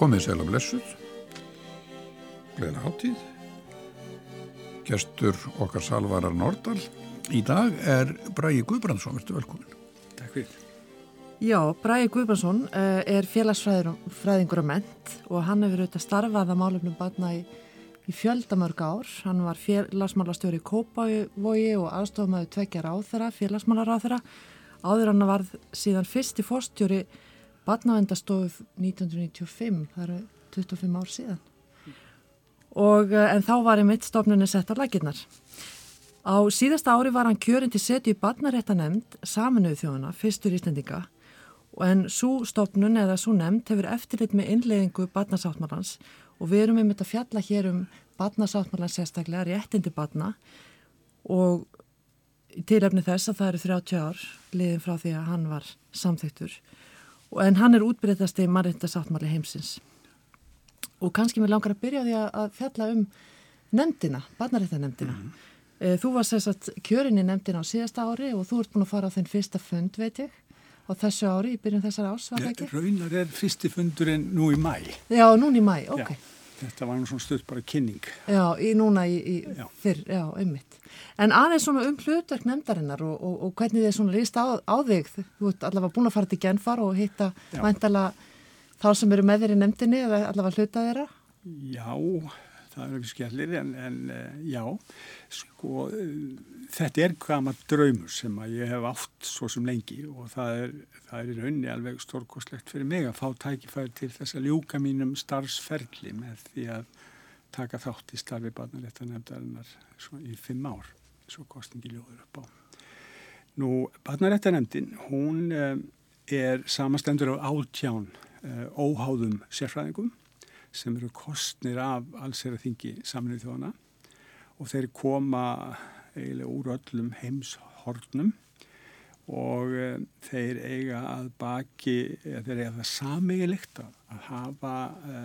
Komið sæl að blessuð, gleðina háttíð, gestur okkar Salvarar Nordal. Í dag er Bræi Guðbrandsson, verður velkomin. Takk fyrir. Já, Bræi Guðbrandsson uh, er félagsfræðingur og ment og hann hefur auðvitað starfað að málefnum batna í, í fjöldamörg ár. Hann var félagsmálastjóri í Kópavogi og aðstofmaður tvekja ráþara, félagsmálaráþara. Áður hann var síðan fyrsti fórstjóri Batnavendastofuð 1995, það eru 25 ár síðan. Og, en þá var einmitt stofnunni sett á laginnar. Á síðasta ári var hann kjörinn til setu í Batnaréttanemnd saminuðu þjóðuna, fyrstur ístendinga, en svo stofnun eða svo nefnd hefur eftirlit með innleðingu Batnasáttmálans og við erum einmitt að fjalla hér um Batnasáttmálans sérstaklega, réttindi Batna og tilefni þess að það eru 30 ár liðin frá því að hann var samþyktur en hann er útbreytast í mannreittarsáttmáli heimsins. Og kannski mér langar að byrja því að fjalla um nefndina, barnaréttanemndina mm -hmm. þú var sérstætt kjörin í nefndina á síðasta ári og þú ert búin að fara á þenn fyrsta fund veit ég á þessu ári, í byrjun þessar ás, var það ekki? Raunar er fyrsti fundurinn nú í mæ Já, nú í mæ, ok. Já, Þetta var svona stutt bara kynning Já, í, núna í, í já. fyrr, já, einmitt En aðeins svona um hlutverk nefndarinnar og, og, og hvernig þið svona líst á, á þig, þú ert allavega búin að fara til genfar og hitta vantala þá sem eru með þér í nefndinni eða allavega hluta þeirra? Já, það er ekki skellir en, en já, sko þetta er gama draumur sem að ég hef átt svo sem lengi og það er, það er í rauninni alveg stórkoslegt fyrir mig að fá tækifæri til þess að ljúka mínum starfsferli með því að taka þátt í starfi barnarétta nefndarinnar í fimm ár, svo kostingi ljóður upp á. Nú, barnarétta nefndin, hún er samastendur á átján óháðum sérfræðingum sem eru kostnir af allsera þingi saminuð þjóðana og þeir koma eiginlega úr öllum heimshornum og e, þeir eiga að baki, e, þeir eiga það sameiginlegt að hafa e,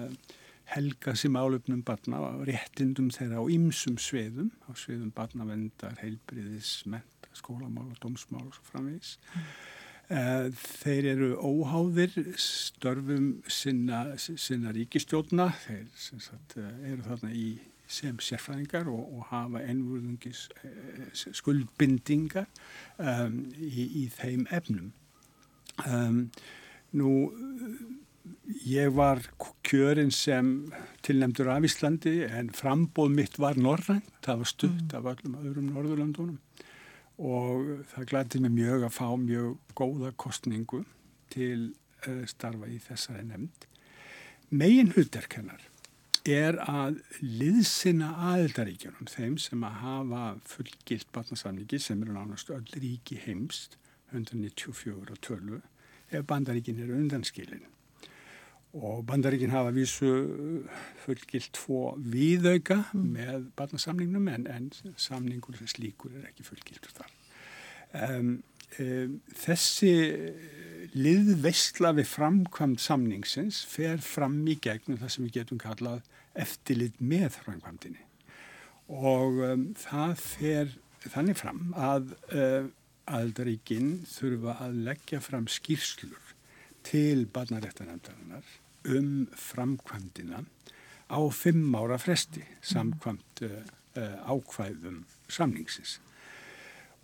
helga sem álöfnum barna á réttindum þeirra á ymsum sviðum, á sviðum barnavendar, heilbriðis, menta, skólamál og dómsmál og svo framvegis. Mm. Þeir eru óháðir störfum sinna, sinna ríkistjóna, þeir sagt, eru þarna í sem sérfræðingar og, og hafa ennvöðungis skuldbindingar um, í, í þeim efnum. Um, nú, ég var kjörinn sem tilnæmdur af Íslandi en frambóð mitt var norrænt, það var stutt mm. af öllum öðrum norðurlandunum og það glæti mig mjög að fá mjög góða kostningu til uh, starfa í þessari nefnd. Megin hudderkennar er að liðsina aðeldaríkjunum, þeim sem að hafa fullgilt batnarsamlingi sem eru nánast öll ríki heimst, 194 og 12, ef bandaríkin eru undanskilin. Og bandaríkin hafa vísu fullgilt tvo viðauka mm. með batnarsamlingnum en, en samningur sem slíkur er ekki fullgiltur þar. Um, um, þessi liðveistla við framkvæmt samningsins fer fram í gegnum það sem við getum kallað eftirlit með framkvæmtinni. Og um, það fer þannig fram að uh, aldaríkinn þurfa að leggja fram skýrslur til barnaréttanemdarinnar um framkvæmdina á fimm ára fresti samkvæmt uh, uh, ákvæðum samningsins.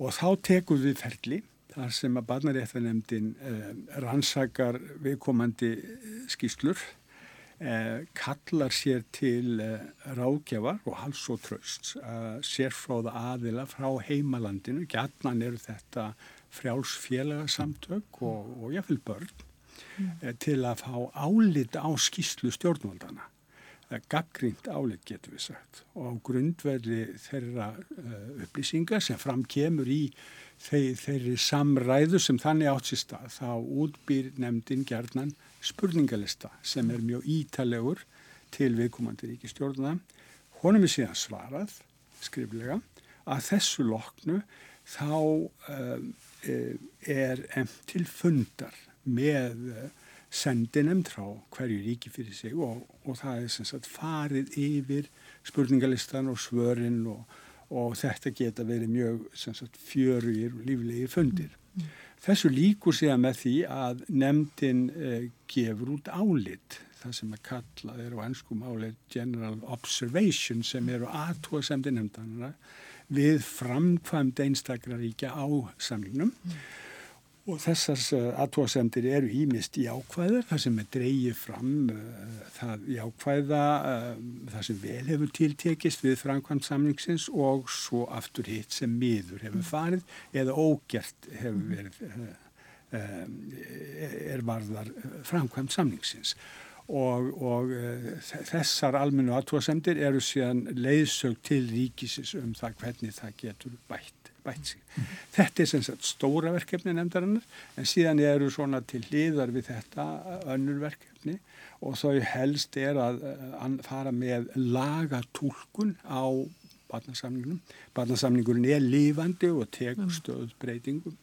Og þá tekur við ferli þar sem að barnaréttanemdin uh, rannsakar viðkomandi skýslur, kallar sér til ráðgjafar og hals og tröst, sérfráða aðila frá heimalandinu, gætnan eru þetta frjálsfélagsamtök og, og jáfnveil börn mm. til að fá álit á skýslu stjórnvaldana. Gaggrínt álit getur við sagt og á grundverði þeirra uh, upplýsingar sem fram kemur í þeir, þeirri samræðu sem þannig átt sér stað þá útbýr nefndin gerðnan spurningalista sem er mjög ítalegur til viðkomandi ríkistjórnuna. Honum er síðan svarað skriflega að þessu loknu þá uh, er til fundar með eh, sendinem frá hverju ríki fyrir sig og, og það er sem sagt farið yfir spurningalistan og svörin og, og þetta geta verið mjög sem sagt fjörugir og líflegir fundir. Mm. Þessu líkur segja með því að nefndin eh, gefur út álit það sem að kalla er á ennsku máli general observation sem eru aðtóðasemdi nefndanara við framkvæmd einstakra ríkja á samlingnum mm. Og þessar aðtóðasemdir eru ímist í ákvæður, það sem er dreyið fram uh, það í ákvæða uh, það sem vel hefur tiltekist við framkvæmd samlingsins og svo aftur hitt sem miður hefur farið eða ógjert hefur verið er varðar framkvæmt samningsins. Og, og þessar almennu aðtóasemdir eru síðan leiðsög til ríkisins um það hvernig það getur bætt, bætt sig. Mm. Þetta er sem sagt stóra verkefni nefndarinnar en síðan eru svona til hliðar við þetta önnur verkefni og þau helst er að, að fara með lagatúlkun á barnasamningunum. Barnasamningurinn er lífandi og tegur mm. stöðbreytingum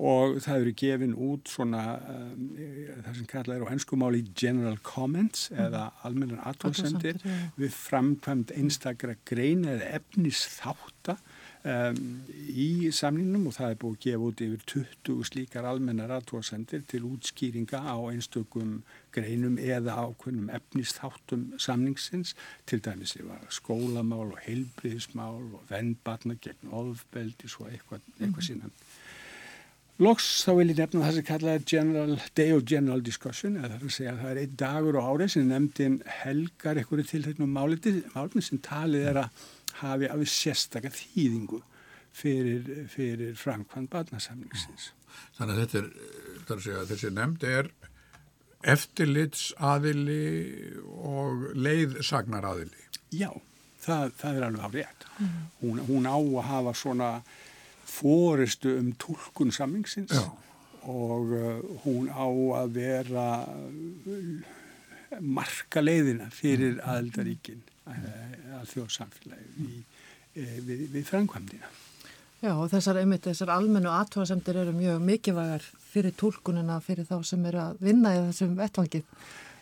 og það eru gefin út svona um, það sem kallað er á ennskumáli general comments mm. eða almennar aðtóðsendir við framkvæmt einstakra grein eða efnis þáttar um, í samningnum og það er búið að gefa út yfir 20 slíkar almennar aðtóðsendir til útskýringa á einstökum greinum eða ákveðnum efnisþáttum samningsins til dæmis yfir skólamál og heilbriðismál og vennbarna gegn ofbeldi svo eitthvað, eitthvað mm. síðan Loks þá vil ég nefna það sem kallaði general, Day of General Discussion eða það er að segja að það er einn dagur á árið sem nefndin helgar einhverju tilhættum málefni sem talið er að hafi af sérstakar þýðingu fyrir, fyrir framkvæmd barnasamningsins. Þannig að þetta er, að þessi nefnd er eftirlitsaðili og leiðsagnaraðili. Já, það, það er alveg á rétt. Mm. Hún, hún á að hafa svona fóristu um tólkun sammingsins Já. og uh, hún á að vera uh, marka leiðina fyrir mm. Aðeldaríkin uh, að þjóðsamfélagi við, við, framkvæmdina. Já og þessar, einmitt, þessar almennu aðtóðasemdir eru mjög mikilvægar fyrir tólkunina fyrir þá sem eru að vinna í þessum vettvangið.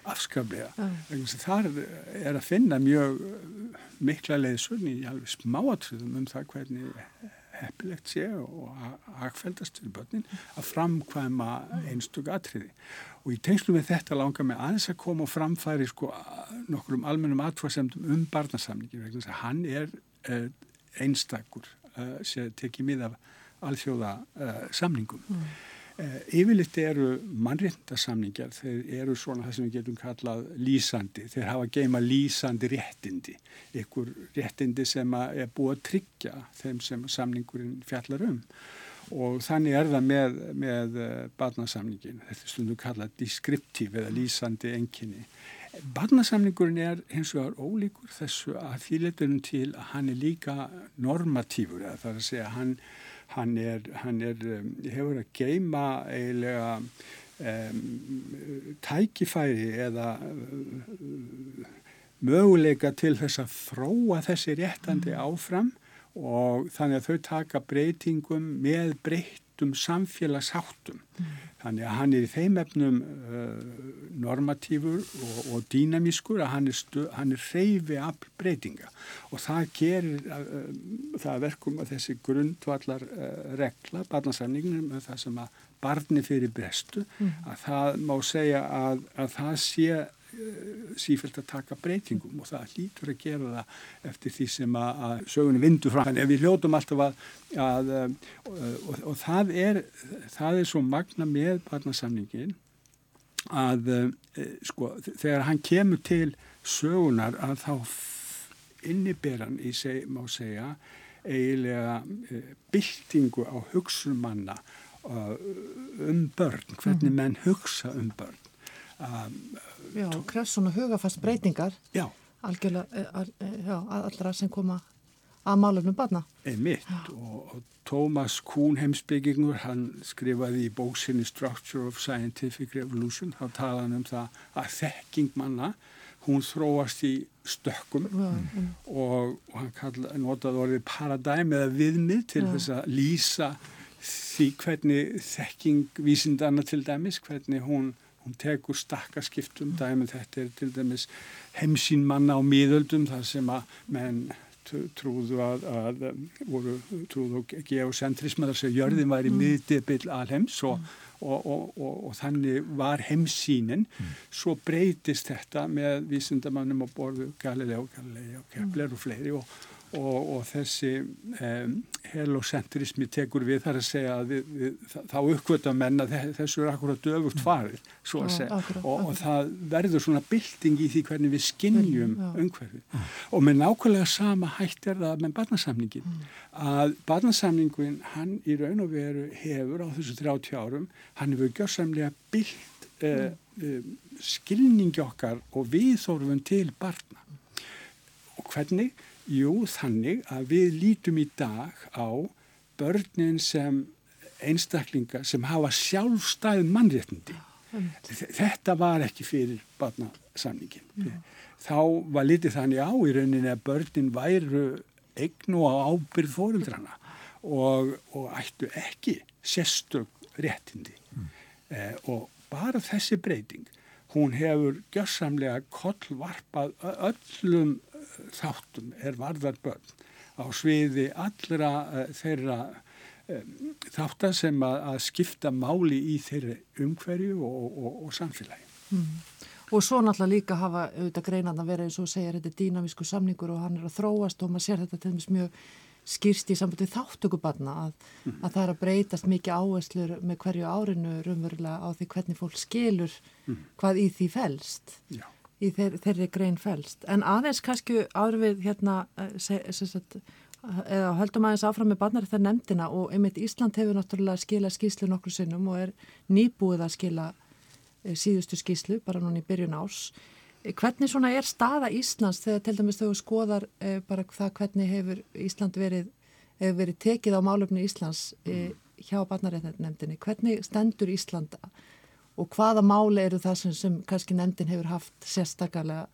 Afskaplega. Þar er að finna mjög mikla leiðsunni í alveg smáatröðum um það hvernig heppilegt sé og hagfældast fyrir börnin að framkvæma einstug atriði og í tengslu með þetta langar mig aðeins að koma og framfæri sko nokkur um almennum atfarsemdum um barnasamningin vegna þess að hann er uh, einstakur uh, sem tekið mið af alþjóða uh, samningum mm. Eh, yfirleitt eru mannréttindasamningar, þeir eru svona það sem við getum kallað lýsandi, þeir hafa geima lýsandi réttindi, ykkur réttindi sem er búið að tryggja þeim sem samningurinn fjallar um. Og þannig er það með, með eh, barnasamningin, þetta er stundum kallað deskriptív eða lýsandi enginni. Barnasamningurinn er hins vegar ólíkur þessu að þýletunum til að hann er líka normatífur það er að segja hann hann er, hann er um, hefur að geima eiginlega um, tækifæri eða um, möguleika til þess að þróa þessi réttandi áfram og þannig að þau taka breytingum með breytum samfélagsháttum. Mm. Þannig að hann er í þeim efnum uh, normatífur og, og dýnamískur að hann er, er reyfi af breytinga og það gerir uh, það verkum að þessi grundvallar uh, regla, barnasamningin með það sem að barni fyrir brestu, mm. að það má segja að, að það sé sífælt að taka breytingum og það lítur að gera það eftir því sem að, að sögunni vindu fram. Þannig að við hljótum alltaf að, að og, eh, og, og það er það er svo magna með barnasamningin að e, sko þegar hann kemur til sögunar að þá inniberan í seg, má segja eiginlega byltingu á hugsumanna um börn, hvernig mhm. menn hugsa um börn um, Já, krefst svona hugafast breytingar já. algjörlega eh, all, eh, já, allra sem koma að málefnum barna. Einmitt og, og Thomas Kuhn heimsbyggingur hann skrifaði í bóksinni Structure of Scientific Revolution þá talaði hann um það að þekking manna hún þróast í stökkum já, mm. og, og hann kalla, notaði orðið paradæm eða viðmið til já. þess að lýsa því hvernig þekking vísindana til dæmis, hvernig hún hún tekur stakkaskiptum dæmi þetta er til dæmis heimsín manna á miðöldum þar sem að menn trúðu að, að voru trúðu geocentrism þar sem jörðin var í mm. miðdebill alheims og, mm. og, og, og þannig var heimsínin mm. svo breytist þetta með vísindamannum á borðu Galilei og Galilei og Kepler og fleiri og og, og þessi um, helocentrismi tekur við þar að segja að við, við, þá uppkvöta menn að þessu er akkurat döfugt farið svo að segja. akkurat, og, akkurat. og það verður svona bylting í því hvernig við skinnjum umhverfið. Og með nákvæmlega sama hætt er það með barnasamningin mm. að barnasamningin hann í raun og veru hefur á þessu 30 árum hann hefur gjörsamlega byllt uh, uh, skilningi okkar og viðþórfum til barna. Og hvernig Jú, þannig að við lítum í dag á börnin sem einstaklinga sem hafa sjálfstæð mannréttindi. Þetta var ekki fyrir barnasamningin. Mm. Þá var litið þannig á í rauninni að börnin væru eignu á ábyrð fóruldrana og, og ættu ekki sérstök réttindi. Mm. Eh, og bara þessi breyting, hún hefur gjörsamlega kollvarpað öllum þáttum er varðar börn á sviði allra uh, þeirra um, þáttar sem að, að skipta máli í þeirri umhverju og, og, og samfélagi. Mm. Og svo náttúrulega líka hafa auðvitað greinað að vera eins og segja þetta er dýnavísku samningur og hann er að þróast og maður sér þetta til dæmis mjög skýrst í sambandi þáttökubarna að, mm. að það er að breytast mikið áherslur með hverju árinu rumverulega á því hvernig fólk skilur mm. hvað í því fælst. Já í þeir, þeirri grein fælst. En aðeins kannski áður við hérna, eh, sagt, eða höldum aðeins áfram með barnar þetta nefndina og einmitt Ísland hefur náttúrulega skilað skýslu nokkur sinnum og er nýbúið að skila eh, síðustu skýslu bara núna í byrjun ás. Eh, hvernig svona er staða Íslands þegar til dæmis þau skoðar eh, bara það hvernig hefur Ísland verið, hefur verið tekið á málöfni Íslands eh, hjá barnaréttarnefndinni? Hvernig stendur Íslanda og hvaða máli eru það sem, sem kannski nefndin hefur haft sérstaklega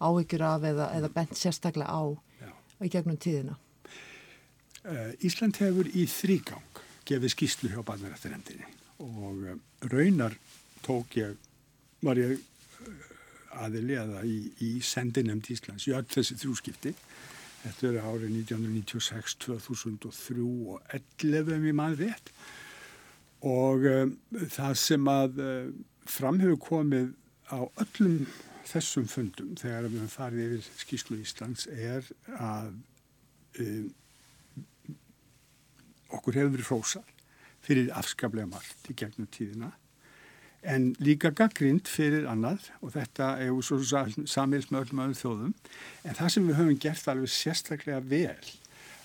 áhyggjur af eða, eða bent sérstaklega á Já. í gegnum tíðina? Uh, Ísland hefur í þrýgang gefið skýslu hjá barnarættarnefndinni og um, raunar tók ég, var ég uh, aðili aða í, í sendinemnd Íslands í öll þessi þrjúskipti þetta eru árið 1996, 2003 og 11 ef ég maður rétt og um, það sem að uh, fram hefur komið á öllum þessum fundum þegar við höfum farið yfir skýrslu Íslands er að um, okkur hefur verið hrósar fyrir afskaplega margt í gegnum tíðina en líka gaggrind fyrir annað og þetta er svo samils með öllum öðrum þjóðum en það sem við höfum gert alveg sérstaklega vel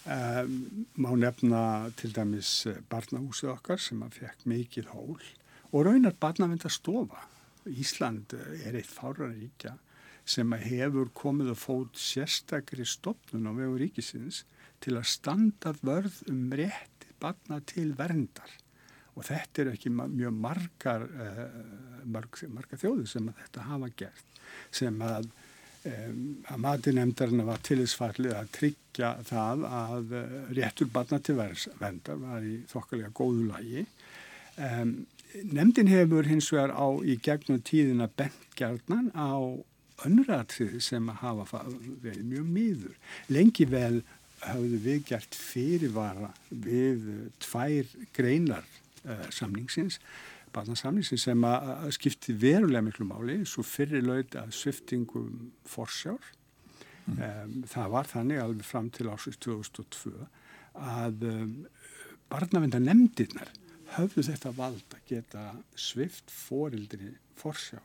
Um, má nefna til dæmis eh, barnahúsið okkar sem að fekk mikið hól og raunar barnavendastofa. Ísland eh, er eitt fáraríkja sem að hefur komið að fót sérstakri stopnun á vegu ríkisins til að standa vörð um rétti barna til verndar og þetta eru ekki mjög margar, uh, marg, margar þjóður sem að þetta hafa gert sem að Að matinemndarinn var tilisfallið að tryggja það að uh, réttur barna til verðar var í þokkalega góðu lagi. Um, Nemndin hefur hins vegar á í gegnum tíðina bentgjarnan á önnratrið sem hafa verið mjög miður. Lengi vel hafðu við gert fyrirvara við tvær greinar uh, samningsins barnasamlýsin sem að skipti verulega miklu máli svo fyrir laud að sviftingum forsjár. Mm. Um, það var þannig alveg fram til ásins 2002 að um, barnavenda nefndirnar höfðu þetta vald að geta svift fórildri forsjá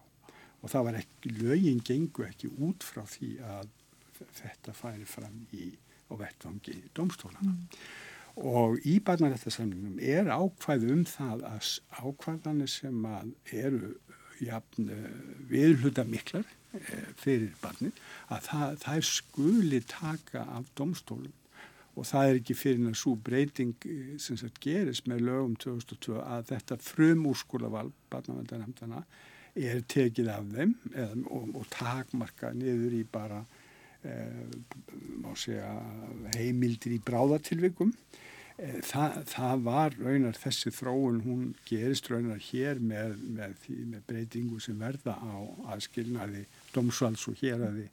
og það var ekki, lögin gengu ekki út frá því að þetta færi fram í og vettvangi domstólana. Mm og í barnarættasamlingum er ákvæð um það að ákvæðanir sem að eru jafn, eh, viðhluta miklar eh, fyrir barnið að það, það er skuli taka af domstólum og það er ekki fyrir að svo breyting eh, sem sagt gerist með lögum 2002 að þetta frum úrskólaval barnavendarnefndana er tekið af þeim eða, og, og takmarka niður í bara má segja heimildir í bráðatilvikum Eh, það, það var raunar þessi þróun, hún gerist raunar hér með, með, með breytingu sem verða á aðskilnaði domsvals og hér aði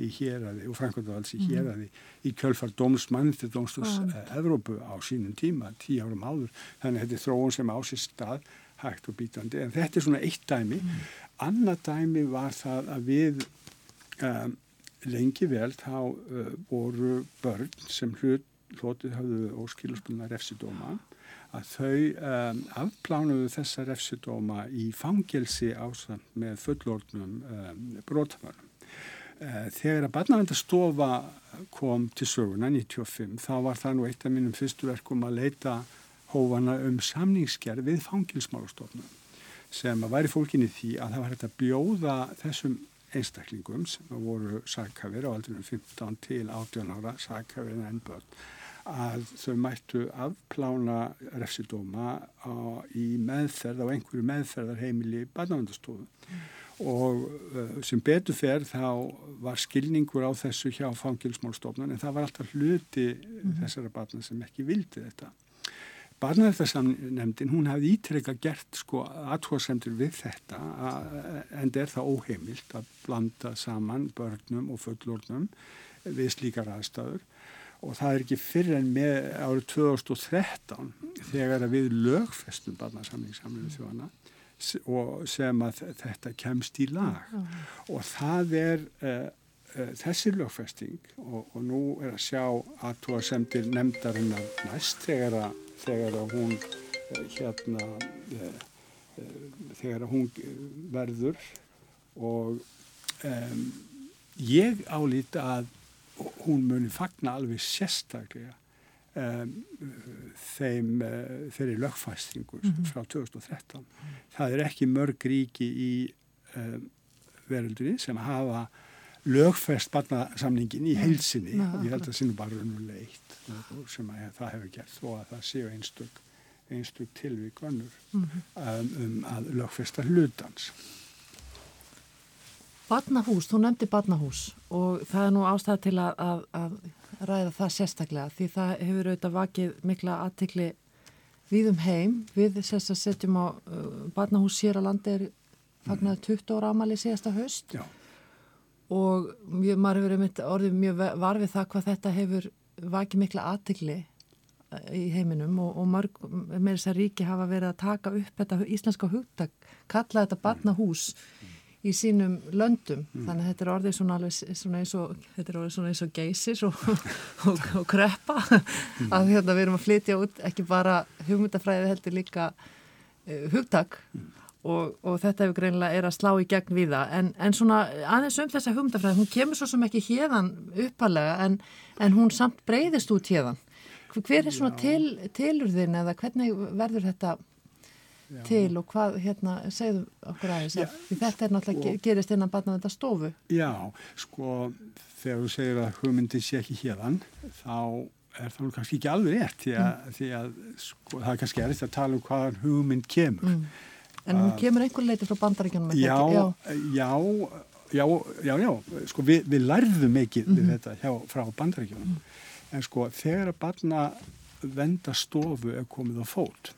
í héræði og Frankværtavalds í héræði í kjölfar dómsmann til dómstus uh, Evrópu á sínum tíma, tíu árum áður. Þannig að þetta er þróun sem ásist stað hægt og bítandi. En þetta er svona eitt dæmi. Mm. Annað dæmi var það að við um, lengi vel þá uh, voru börn sem hlut, hlotið hafðu óskilusbunna refsidóma að þau um, afplánuðu þessa refsidóma í fangelsi ásamt með fullordnum um, brotaförnum. Uh, þegar að barnavendastofa kom til söguna 95 þá var það nú eitt af mínum fyrstu verkum að leita hófana um samningsgerð við fangilsmálastofnum sem að væri fólkinni því að það var hægt að bjóða þessum einstaklingum sem voru sækafir á aldrinum 15 til 18 ára sækafir en börn að þau mættu afplána refsidóma á, í meðferð á einhverju meðferðarheimili barnavendastofu mm. og uh, sem betur fer þá var skilningur á þessu hjá fangilsmálstofnun en það var alltaf hluti mm. þessara barna sem ekki vildi þetta Barnaverðarsamnemndin, hún hafði ítrekka gert sko aðhóðsendur við þetta en það er það óheimilt að blanda saman börnum og fullornum við slíkar aðstæður og það er ekki fyrir en með árið 2013 þegar við lögfestum barnasamningssamlinu þjóðana og sem að þetta kemst í lag mm. og það er uh, uh, þessi lögfesting og, og nú er að sjá aðhóðsendir nefndarinnar næst þegar að þegar að hún eh, hérna eh, eh, þegar að hún verður og um, ég álít að hún muni fagna alveg sérstaklega um, þeim uh, þeirri lögfæstingu mm -hmm. frá 2013 mm -hmm. það er ekki mörg ríki í um, veröldunni sem hafa lögfæst barnasamningin í heilsinni og ég held að það sínum bara raunulegt sem að það hefur gert og að það séu einstök, einstök tilvík önnur mm -hmm. um, um að lögfesta hlutans. Barnahús, þú nefndi barnahús og það er nú ástæða til að, að, að ræða það sérstaklega því það hefur auðvitað vakið mikla aðtikli við um heim við þess að setjum á uh, barnahús sér að landi er fagnar 20 ára ámali síðasta höst Já. Og mjög, maður hefur orðið mjög varfið það hvað þetta hefur vakið mikla aðtikli eh, í heiminum og, og mörg með þess að ríki hafa verið að taka upp þetta íslenska hugtak, kalla þetta barnahús í sínum löndum, mm. þannig að þetta er orðið svona, alveg, svona eins og þetta er orðið svona eins og geysis og, og, og kreppa mm. að hérna við erum að flytja út ekki bara hugmyndafræði heldur líka uh, hugtak mm. Og, og þetta hefur greinlega er að slá í gegn við það en, en svona aðeins um þessa hugmyndafræði hún kemur svo sem ekki hérðan uppalega en, en hún samt breyðist út hérðan hver er svona til, tilurðin eða hvernig verður þetta Já. til og hvað hérna segðu okkur aðeins Já, þetta er náttúrulega sko, gerist innan batna þetta stofu Já, sko þegar þú segir að hugmyndin sé ekki hérðan þá er það kannski ekki alveg rétt því að, mm. því að sko, það er kannski erist að tala um hvaðan hugmynd kemur. Mm En hún kemur einhver leiti frá bandaríkjunum já, já, já, já, já, sko við, við lærðum mikið mm -hmm. þetta hjá, frá bandaríkjunum mm -hmm. en sko þegar að barna vendastofu er komið á fót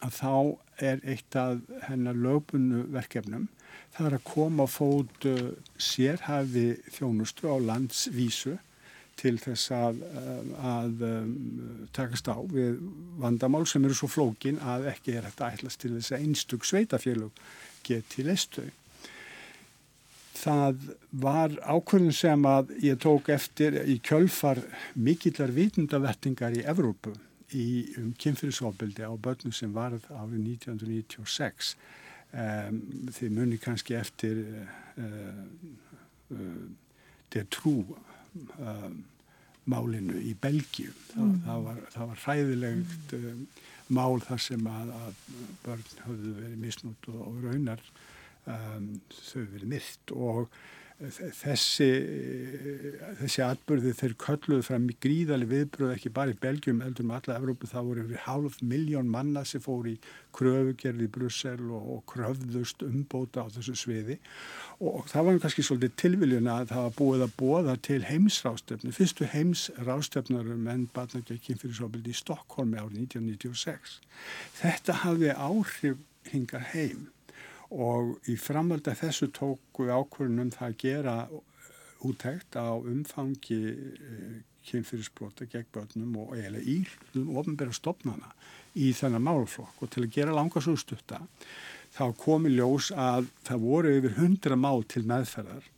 að þá er eitt af hennar lögbunnu verkefnum það er að koma á fót uh, sérhafi þjónustu á landsvísu til þess að, um, að um, takast á við vandamál sem eru svo flókin að ekki er þetta ætlast til þess að einstug sveitafélug geti listu. Það var ákvörðun sem að ég tók eftir í kjölfar mikillar vitundavettingar í Evrópu í um kynfyrirsofbildi á börnum sem varð árið 1996. Um, þið muni kannski eftir uh, uh, uh, det trú um, málinu í Belgíu. Það, mm. það, var, það var hræðilegt um, mál þar sem að, að börn hafðu verið misnútt og, og raunar um, þau verið myrt og þessi, þessi atbyrði þeir kölluðu fram í gríðali viðbröð ekki bara í Belgjum, heldur með alla Evrópu, það voru yfir hálf miljón manna sem fór í kröfugerði í Brussel og, og kröfðust umbóta á þessu sviði. Og það var kannski svolítið tilviljuna að það var búið að bóða til heimsrástöfnu, fyrstu heimsrástöfnar um enn batnargekkinn fyrir svolítið í Stokkólmi árið 1996. Þetta hafði áhrif hingar heim og í framölda þessu tóku ákvörnum það að gera útækt á umfangi uh, kynfyrirsbrota gegn börnum og eiginlega íhlum ofnbæra stopnana í þennan málflokk og til að gera langa svo stutta þá komi ljós að það voru yfir hundra mál til meðferðar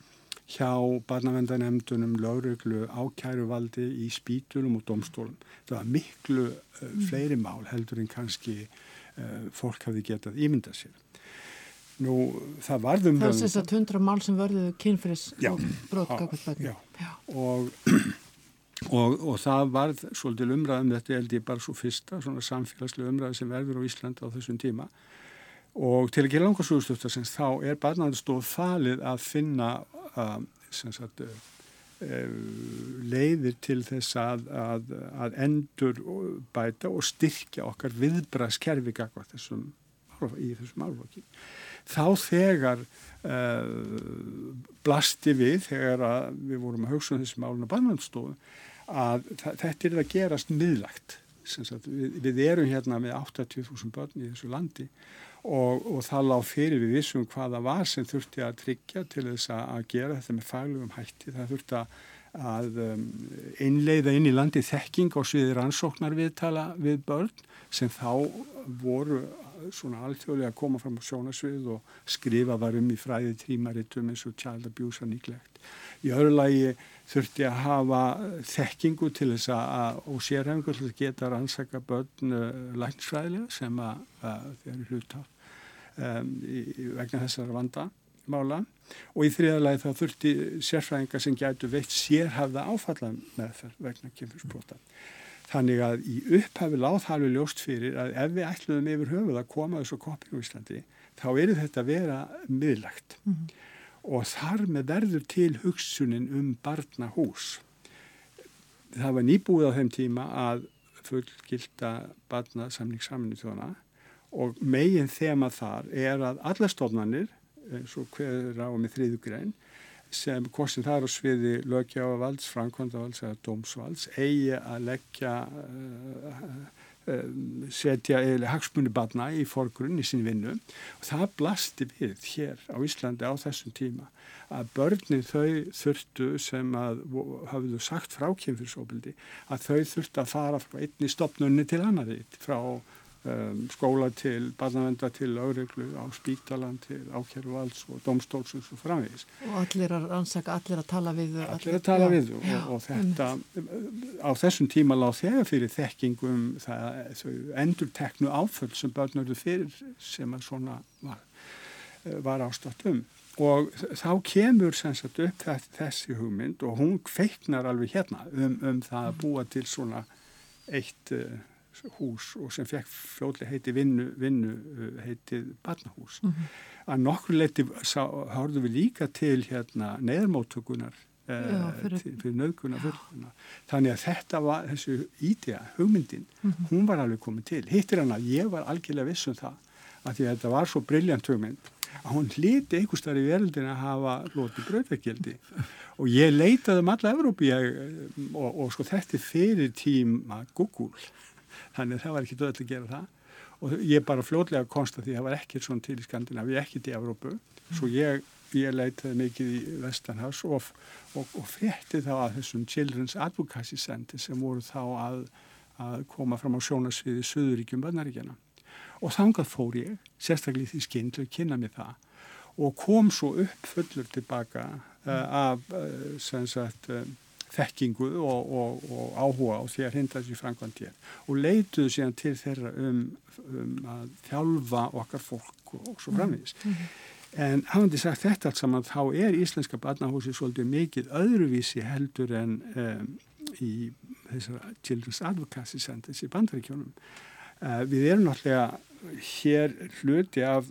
hjá barnavendanemdunum, lauruglu, ákæruvaldi í spítulum og domstólum. Það var miklu uh, fleiri mál heldur en kannski uh, fólk hafi getað ímynda sér. Nú, það varðum... Það er þess að hundra mál sem vörðu kynfyrir brotkakvært börnum. Já, já. Og, og, og það varð svolítil umræðum, þetta held ég bara svo fyrsta, svona samfélagslega umræði sem verður á Íslanda á þessum tíma og til að gera langarsúðustöftarsins þá er barnaðarstof falið að finna uh, sagt, uh, leiðir til þess að, að, að endur bæta og styrkja okkar viðbraðskerfi þessum, í þessum álflokki. Þá þegar uh, blasti við, þegar við vorum að hugsa um þessum áluna barnaðarstofu, að þetta er að gerast miðlagt. Við, við erum hérna með 80.000 börn í þessu landi og, og það lág fyrir við vissum hvaða var sem þurfti að tryggja til þess að gera þetta með fælugum hætti. Það þurfti að um, innleiða inn í landi þekking og sviðir ansóknar viðtala við börn sem þá voru svona alþjóðlega að koma fram á sjónasvið og skrifa varum í fræði trímaritum eins og child abuse og nýglegt. Í öðru lagi þurfti að hafa þekkingu til þess að og sérhengur til að geta rannsaka börn uh, læknsfræðilega sem að, að þeir eru hlutaf um, í, vegna þessar vandamála og í þriðalagi þá þurfti sérfræðingar sem gætu veitt sérhafða áfallan með þær vegna kemurspróta. Þannig að í upphafi láð það alveg ljóst fyrir að ef við ætluðum yfir höfuð að koma þessu koppinu í Íslandi þá eru þetta að vera miðlagt mm -hmm. og þar með verður til hugsunin um barnahús. Það var nýbúið á þeim tíma að fullgilda barnasamningssaminu þjóna og megin þema þar er að alla stofnanir, eins og hverður á með þriðugrein, sem hvorsin það er á sviði lögjávalds, framkvæmdavalds eða dómsvalds eigi að leggja uh, uh, setja hagsmunni barna í forgrunn í sín vinnu. Og það blasti við hér á Íslandi á þessum tíma að börnin þau þurftu sem að hafðu sagt frá kynfyrsóbildi að þau þurftu að fara frá einni stopnunni til annari frá um, skóla til, barnavenda til áreglu á spítalan til ákjæruvalds og domstólsins og framvegis. Og allir að rannsaka, allir að tala við Allir, allir að tala já, við og, já, og þetta á þessum tíma láð þegar fyrir þekkingum það, þau endur teknu áföll sem börnurðu fyrir sem að svona var, var ástatt um og þá kemur sagt, upp þessi hugmynd og hún feiknar alveg hérna um, um það að búa til svona eitt hús og sem fekk fljóðlega heiti vinnu, vinnu uh, heitið barnahús. Mm -hmm. Að nokkur leiti hárðu við líka til hérna neðarmáttökunar uh, fyrir, fyrir nöðguna. Þannig að þetta var þessu ídea, hugmyndin, mm -hmm. hún var alveg komið til. Hittir hann að ég var algjörlega viss um það að því að þetta var svo brilljant hugmynd að hún hliti einhver starf í verðildin að hafa lótið bröðveikildi og ég leitaði um alla Evrópi og, og sko þetta er fyrir tíma Google þannig að það var ekki döðlega að gera það. Og ég bara fljóðlega konsta því að það var ekkert svona til í Skandinavi, ekkert í Evrópu. Svo ég, ég leitaði mikið í Vestanhás og, og, og frétti þá að þessum Children's Advocacy Center sem voru þá að, að koma fram á sjónasviði Suðuríkjum Bönnaríkjana og þangað fór ég, sérstaklega því skinn til að kynna mig það og kom svo upp fullur tilbaka uh, af uh, sem sagt uh, þekkingu og, og, og áhuga á því að hrinda þessi framkvæmt hér og leituðu síðan til þeirra um, um að þjálfa okkar fólk og svo framvís. Mm -hmm. En hafandi sagt þetta allt saman þá er Íslenska barnahúsi svolítið mikið öðruvísi heldur en um, í þessar Children's Advocacy Centers í bandaríkjónum. Uh, við erum náttúrulega hér hluti af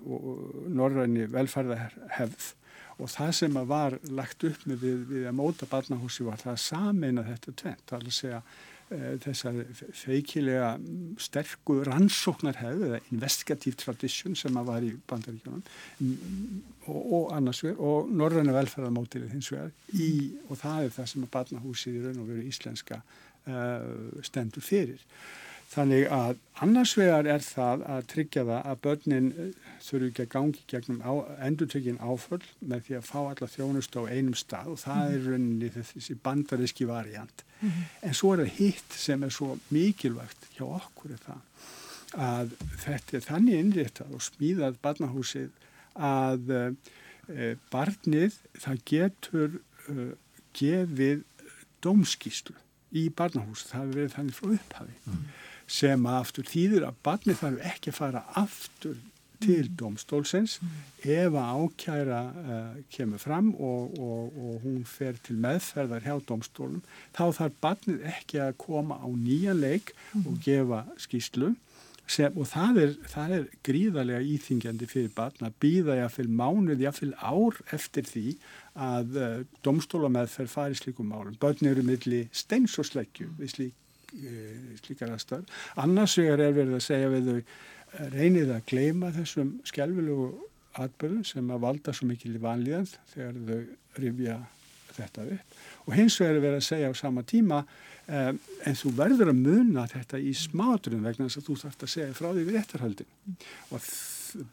norræni velferðarhefð og það sem var lagt upp með við, við að móta barnahúsi var það að sameina þetta tvent, það er að segja e, þessar feikilega sterku rannsóknarhefð eða investigative tradition sem að var í bandaríkjónum og, og annars vegar og norræna velferðarmótilið hins vegar í, og það er það sem að barnahúsið í raun og veru íslenska uh, stendur fyrir. Þannig að annars vegar er það að tryggja það að börnin eh, þurfu ekki að gangi gegnum á, endurtökin áföll með því að fá alla þjónust á einum stað og það er rauninni þessi bandaríski variant. Mm. En svo er það hitt sem er svo mikilvægt hjá okkur er það að þetta er þannig innréttað og smíðað barnahúsið að e, barnið það getur e, gefið dómskíslu í barnahús, það hefur verið þannig frá upphafi mm. Sem aftur þýður að barnið þarf ekki að fara aftur til mm. domstólsins mm. ef að ákjæra uh, kemur fram og, og, og hún fer til meðferðar hjá domstólum þá þarf barnið ekki að koma á nýja leik mm. og gefa skýslu sem, og það er, það er gríðarlega íþingjandi fyrir barn að býða jáfnveil mánuð, jáfnveil ár eftir því að uh, domstólameðferð fari slíkum málum. Börn eru milli steins og sleggju við slík, slíkar aðstöð. Annars vegar er verið að segja við þau eh, reynið að gleima þessum skjálfilegu atbyrðum sem að valda svo mikil í vanlíðan þegar þau rifja þetta upp og hins vegar er verið að segja á sama tíma um, en þú verður að muna þetta í smáturum vegna þess að þú þarfst að segja frá því við réttarhaldin mm. og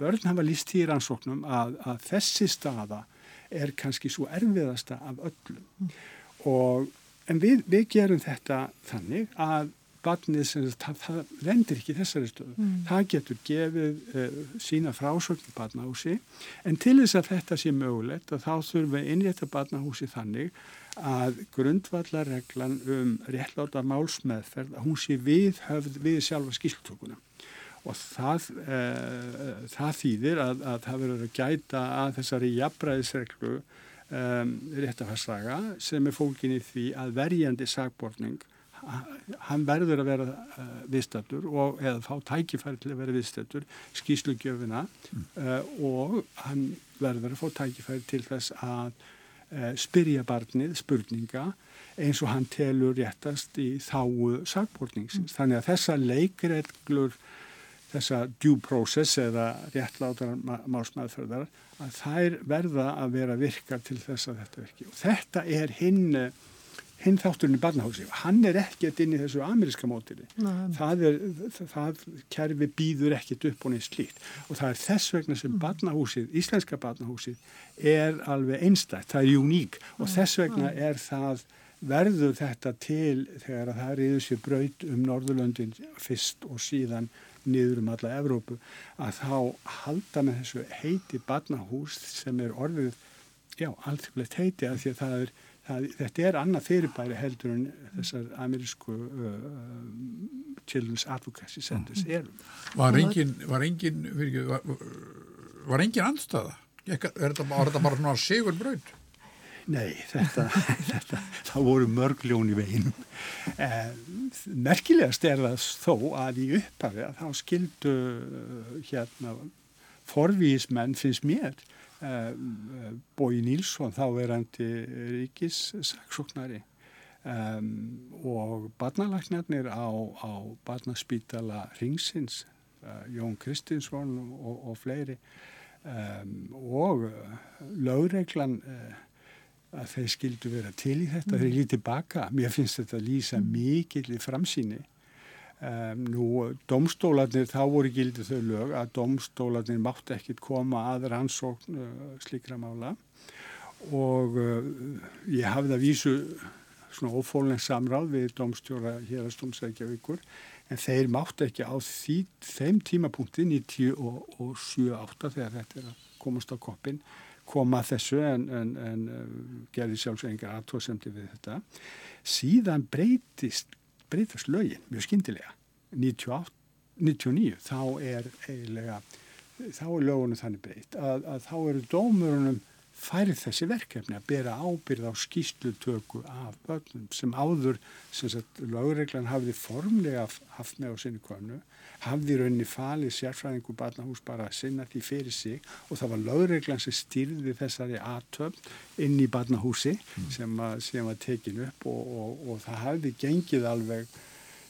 börn hafa líst í rannsóknum að, að þessi staða er kannski svo erfiðasta af öllum mm. og en við, við gerum þetta þannig að barnið sem það, það vendir ekki þessari stöðu. Mm. Það getur gefið uh, sína frásögn barnahúsi en til þess að þetta sé mögulegt að þá þurfum við innrétta barnahúsi þannig að grundvallarreglan um réttláta málsmeðferð að hún sé við höfð við sjálfa skiltökuna og það, uh, það þýðir að, að það verður að gæta að þessari jafnbræðisreglu um, réttafarsaga sem er fólkin í því að verjandi sagbortning hann verður að vera uh, viðstættur og eða fá tækifæri til að vera viðstættur skýslugjöfina mm. uh, og hann verður að fá tækifæri til þess að uh, spyrja barnið spurninga eins og hann telur réttast í þáu sagbortningsins. Mm. Þannig að þessa leikreglur, þessa due process eða réttlátar málsmaðurferðar að þær verða að vera virkar til þess að þetta virki. Og þetta er hinn hinn þátturinn í barnahósi, hann er ekkert inn í þessu ameríska mótili það, er, það kerfi býður ekkert upp og neins slíkt. Og það er þess vegna sem mm. barnahúsið, íslenska barnahúsið er alveg einstætt, það er uník. Og þess vegna er það verður þetta til þegar það yfir sér braut um Norðurlöndin fyrst og síðan niður um alla Evrópu að þá halda með þessu heiti barnahús sem er orðið já, alþjóðlegt heiti að því að það er það, þetta er annað fyrirbæri heldur en þessar amerísku uh, Children's Advocacy Centers mm. eru. Var engin, var engin, var, var engin andstaða? Er þetta, var þetta bara svona sigur brönd? Nei, þetta, þetta, það voru mörgljón í veginum. Eh, merkilegast er það þó að í upphafi að þá skildu hérna forvísmenn finnst mér Eh, Bói Nílsson þá verandi ríkis saksóknari um, og barnalagnarnir á, á barnaspítala Ringsins, Jón Kristinsson og, og fleiri og lögreglan að þeir skildu vera til í þetta, mm. þeir líti baka, mér finnst þetta að lýsa mm. mikill í framsýni Um, nú, domstólarnir, þá voru gildið þau lög að domstólarnir mátt ekkit koma að rannsókn uh, slíkra mála og uh, ég hafði að vísu svona ófólens samráð við domstjóra hér að stómsækjavíkur en þeir mátt ekki á því, þeim tímapunkti 97-8 þegar þetta er að komast á koppin koma þessu en, en, en uh, gerði sjálfsvegingar aðtóðsemdi við þetta. Síðan breytist breytast lögin mjög skindilega 98, 99 þá er eiginlega þá er lögunum þannig breytt að, að þá eru dómurunum færið þessi verkefni að bera ábyrð á skýslutöku af börnum sem áður sem sagt lögreglan hafði formlega haft með á sinni konu hafði rauninni falið sérfræðingu barnahús bara að sinna því fyrir sig og það var lögreglan sem styrði þessari aðtöfn inn í barnahúsi mm. sem, að, sem var tekin upp og, og, og það hafði gengið alveg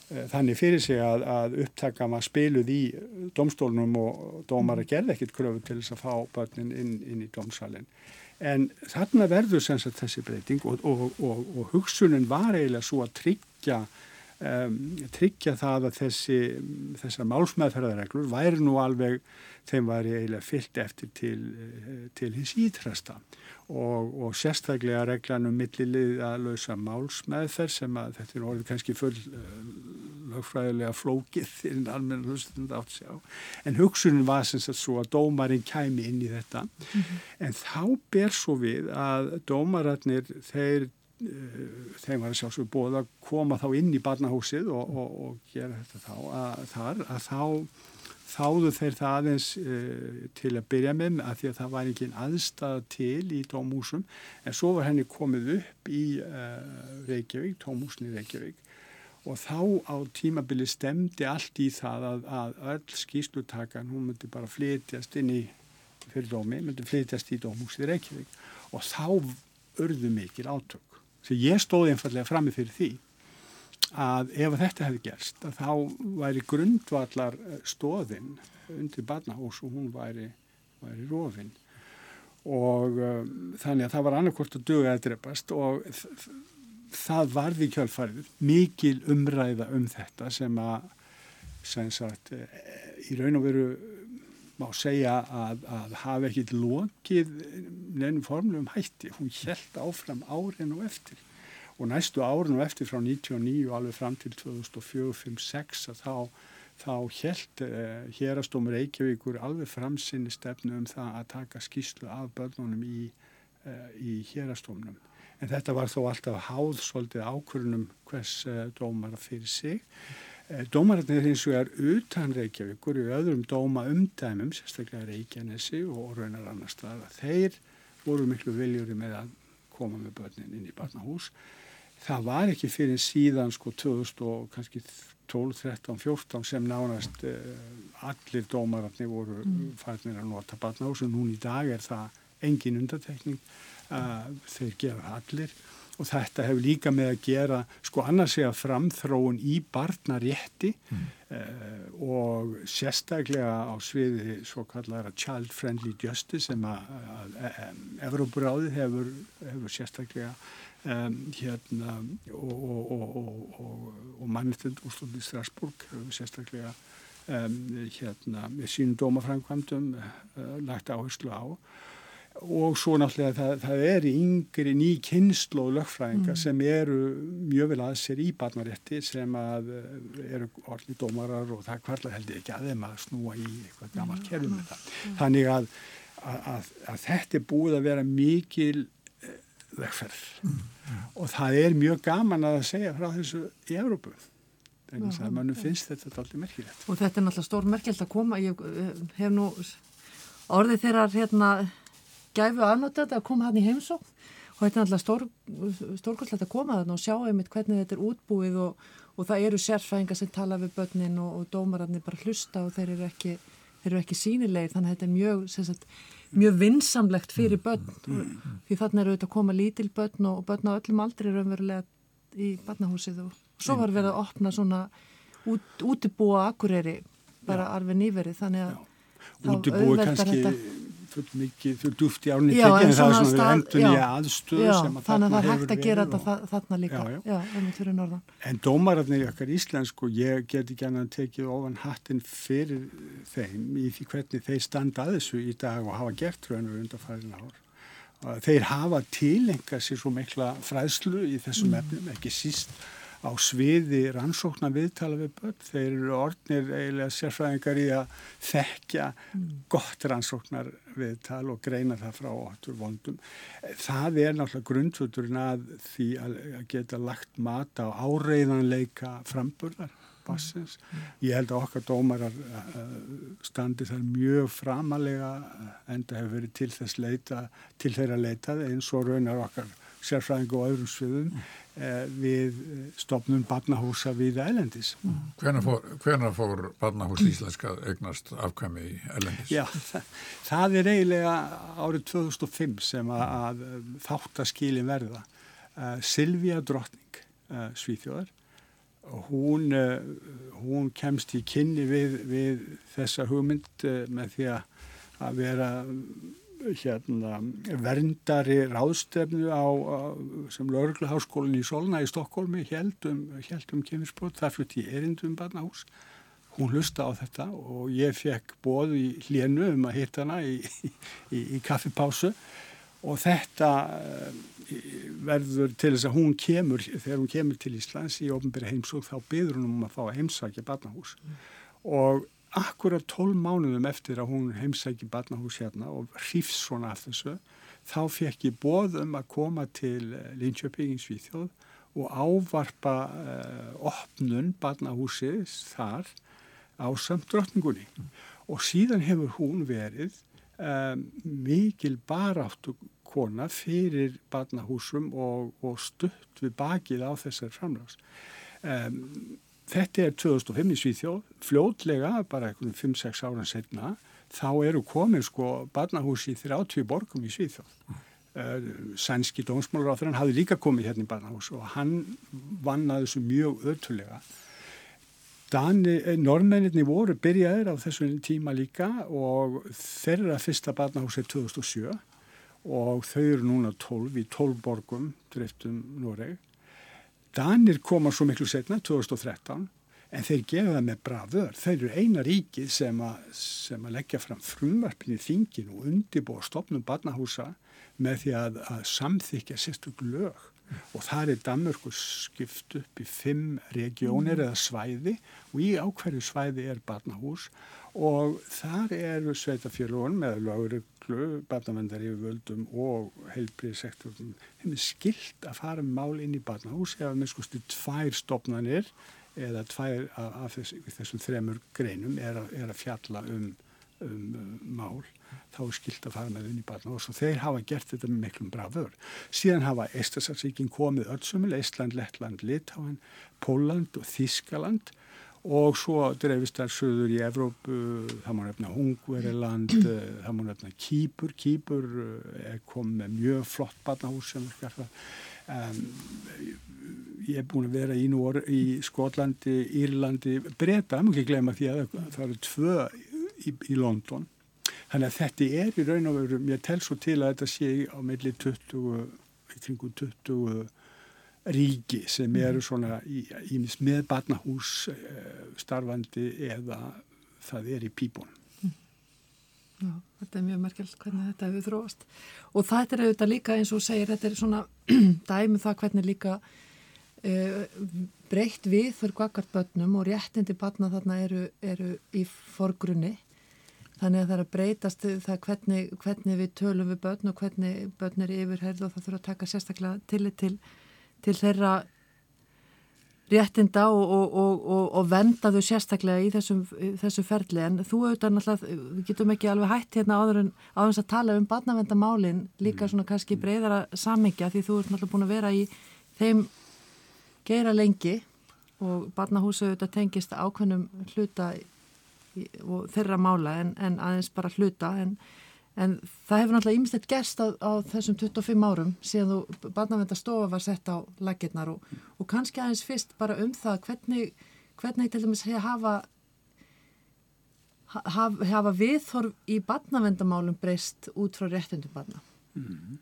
þannig fyrir sig að, að upptaka maður spiluð í domstólunum og dómar að gerða ekkit kröfu til þess að fá börnin inn, inn í domsalinn En þarna verður sem sagt þessi breyting og, og, og, og hugsunin var eiginlega svo að tryggja um, tryggja það að þessi, þessar málsmeðferðarreglur væri nú alveg, þeim væri eiginlega fyllt eftir til, eh, til hins ítrasta og, og sérstaklega reglanum millilið að lausa málsmeðferð sem að þetta er orðið kannski full uh, lögfræðilega flókið inn almenna hlustund átt sér á. En hugsunin var sem sagt svo að dómarinn kæmi inn í þetta. Mm -hmm. En þá ber svo við að dómararnir þeir þeim var að sjálfsögur bóð að koma þá inn í barnahúsið og, og, og gera þetta þá að, þar að þá þáðu þeir það aðeins uh, til að byrja með að því að það var ekki aðstæða til í tómhúsum. En svo var henni komið upp í uh, Reykjavík, tómhúsin í Reykjavík. Og þá á tímabili stemdi allt í það að, að öll skýslutakan, hún myndi bara flytjast inn í fyrir dómi, myndi flytjast í tómhúsið í Reykjavík. Og þá urðu mikil átök sem ég stóði einfallega frammi fyrir því að ef þetta hefði gerst þá væri grundvallar eh, stóðinn undir barnahús og hún væri, væri rofinn og um, þannig að það var annarkort að duga að drefast og það varði kjálfarið mikil umræða um þetta sem að sagt, í raun og veru má segja að, að hafa ekkit lokið nefnum formlum hætti. Hún held áfram árin og eftir og næstu árin og eftir frá 1999 og alveg fram til 2004-2006 að þá, þá held eh, hérastómur Reykjavíkur alveg framsinni stefnu um það að taka skýslu af börnunum í, eh, í hérastómnum. En þetta var þó alltaf háð svolítið ákvörunum hvers eh, dómar fyrir sig. Eh, dómararnir hins vegar utan Reykjavíkur í öðrum dóma umdæmum, sérstaklega Reykjanesi og raunar annar staða, þeir voru miklu viljúri með að koma með börnin inn í barnahús. Það var ekki fyrir síðan sko 2000 og kannski 12, 13, 14 sem nánast uh, allir dómararnir voru mm. færðinir að nota barnahús og núna í dag er það engin undatekning, uh, þeir gera allir og þetta hefur líka með að gera sko annars segja framþróun í barnarétti mm. uh, og sérstaklega á sviði svo kallara child friendly justice sem að, að, að Evrópuráði hefur, hefur sérstaklega um, hérna og, og, og, og mannitund úrslutið Strasbourg hefur sérstaklega um, hérna með sínum dómafrænkvamdum uh, lagt áherslu á og svo náttúrulega það, það er yngri ný kynslu og lögfræðinga mm. sem eru mjög vel að sér í barnarétti sem að eh, eru orðni dómarar og það kvarla heldur ekki að þeim að snúa í eitthvað gammalt mm. kerfum það. Mm. Þannig að, að, að þetta er búið að vera mikil vegferð eh, mm. og það er mjög gaman að segja frá þessu í Európu. Þannig að mannum finnst þetta alltaf merkilegt. Og þetta er náttúrulega stór merkilt að koma. Ég eh, hef nú orðið þeirra hérna gæfu aðnáttat að koma hann í heimsók og þetta er alltaf stór, stórkostlegt að koma þann og sjá einmitt hvernig þetta er útbúið og, og það eru sérfæðingar sem tala við börnin og, og dómararnir bara hlusta og þeir eru ekki, þeir eru ekki sínilegir þannig að þetta er mjög, sagt, mjög vinsamlegt fyrir börn. Mm, mm, mm. því þannig eru þetta að koma lítil börn og börn á öllum aldri raunverulega í barnahúsið og svo var verið að opna svona út, útibúa akureyri bara arfi nýveri þannig að Útibúi kannski þetta full mikið, full duft í árni tekið en það er svona við endur nýja aðstöðu sem að þannig að það er hægt að gera þetta og... þarna líka já, já. Já, en dómararnir í okkar íslensku ég get ekki annað að tekið ofan hattin fyrir þeim í því hvernig þeir standa að þessu í dag og hafa gert raunur undarfæðin ár þeir hafa tilenga sér svo mikla fræðslu í þessum mm. efnum, ekki síst á sviði rannsóknar viðtala við börn. Þeir eru orðnir eiginlega sérfræðingar í að þekkja mm. gott rannsóknar viðtal og greina það frá óttur vondum. Það er náttúrulega grundvöldurinn að því að geta lagt mat á áreiðanleika framburðar bassins. Mm. Ég held að okkar dómarar uh, standi þar mjög framalega en það hefur verið til þess leita, til þeirra leitað eins og raunar okkar sérfræðingu og öðrum sviðum mm. eh, við stopnum barnahúsa við Ælendis. Mm. Hvernig fór, hvenar fór barnahús íslenska eignast afkvæmi í Ælendis? Já, það, það er eiginlega árið 2005 sem að, að þáttaskilin verða. Uh, Silvíja Drottning, uh, Svíþjóðar, hún, uh, hún kemst í kynni við, við þessa hugmynd með því að vera hérna, verndari ráðstefnu á, á sem laurugluháskólinn í Solna í Stokkólmi heldum, heldum kemursprót, það flutti ég erindum barnahús. Hún hlusta á þetta og ég fekk bóð í hlénu um að hitta hana í, í, í kaffipásu. Og þetta verður til þess að hún kemur, þegar hún kemur til Íslands í ofnbæri heimsók þá byður hún um að fá að heimsækja barnahús. Mm. og akkurat 12 mánuðum eftir að hún heimsækja barnahús hérna og hrifs svona af þessu þá fekk ég bóðum að koma til eh, Linköping í Svíþjóð og ávarpa uh, opnun barnahúsið þar á samt drottningunni mm. og síðan hefur hún verið um, mikil baráttu kona fyrir barnahúsum og, og stutt við bakið á þessar framlags. Um, þetta er 2005 í Svíþjóð, fljótlega, bara einhvern 5-6 ára setna, þá eru komin sko barnahús í 30 borgum í Svíþjóð. Uh, sænski hann hafi líka komið hérna í barnahús og hann vannaði þessu mjög ötulega. Eh, Norrmenninni voru byrjaðir á þessum tíma líka og þeirra fyrsta barnahús er 2007 og þau eru núna 12 í 12 borgum driftum Noreg. Danir koma svo miklu setna, 2013, en þeir gefa það með bravör. Þeir eru eina ríkið sem, a, sem að leggja fram frumvarpin í þingin og undibóða stopnum barnahúsa með því að, að samþykja sérstök lög og það er Danmörku skipt upp í fimm regionir mm. eða svæði og í ákverju svæði er barnahús og þar eru sveitafélagun með lögreglu, barnavendar yfirvöldum og heilbríðsektorum þeim er skilt að fara mál inn í barnahús eða með skustu tvær stopnarnir eða tvær af þess, þessum þremur greinum er að, er að fjalla um, um, um mál þá er skilt að fara með unni barnahús og þeir hafa gert þetta með miklum brafur. Síðan hafa Eistasarsvíkin komið öllsumil, Eistland, Lettland, Litáin, Póland og Þískaland og svo dreifist þær söður í Evrópu, það má nefna Hungveriland, eh, það má nefna Kýpur, Kýpur eh, er komið með mjög flott barnahús sem er skarfa. Um, ég er búin að vera í, Nór, í Skotlandi, Írlandi, Breta, maður ekki glemja því að það eru tvö í, í London. Þannig að þetta er í raun og veru, ég tel svo til að þetta sé á meðli 20, í kringu 20 ríki sem mhm. eru svona í, í með barnahús eh, starfandi eða það er í pípun. Mhm. Já, þetta er mjög merkjöld hvernig þetta hefur þróast og þetta er auðvitað líka eins og segir, þetta er svona dæmið um það hvernig líka uh, breytt við fyrir kvakart börnum og réttindi barna þarna eru, eru í forgrunni þannig að það er að breytast það hvernig, hvernig við tölum við börn og hvernig börn er yfirherð og það þurfa að taka sérstaklega tillit til til þeirra réttinda og, og, og, og venda þau sérstaklega í þessum, þessu ferli en þú auðvitað náttúrulega, við getum ekki alveg hætt hérna áður en áður að tala um barnavendamálin líka mm. svona kannski breyðara samingja því þú ert náttúrulega búin að vera í þeim geira lengi og barnahúsu auðvitað tengist ákveðnum hluta og þeirra mála en, en aðeins bara hluta en En það hefur náttúrulega ímestett gerst á, á þessum 25 árum síðan þú barnavendastofa var sett á laginnar og, og kannski aðeins fyrst bara um það hvernig, hvernig til dæmis hafa, hafa, hafa viðþorf í barnavendamálum breyst út frá réttundum barna. Mm.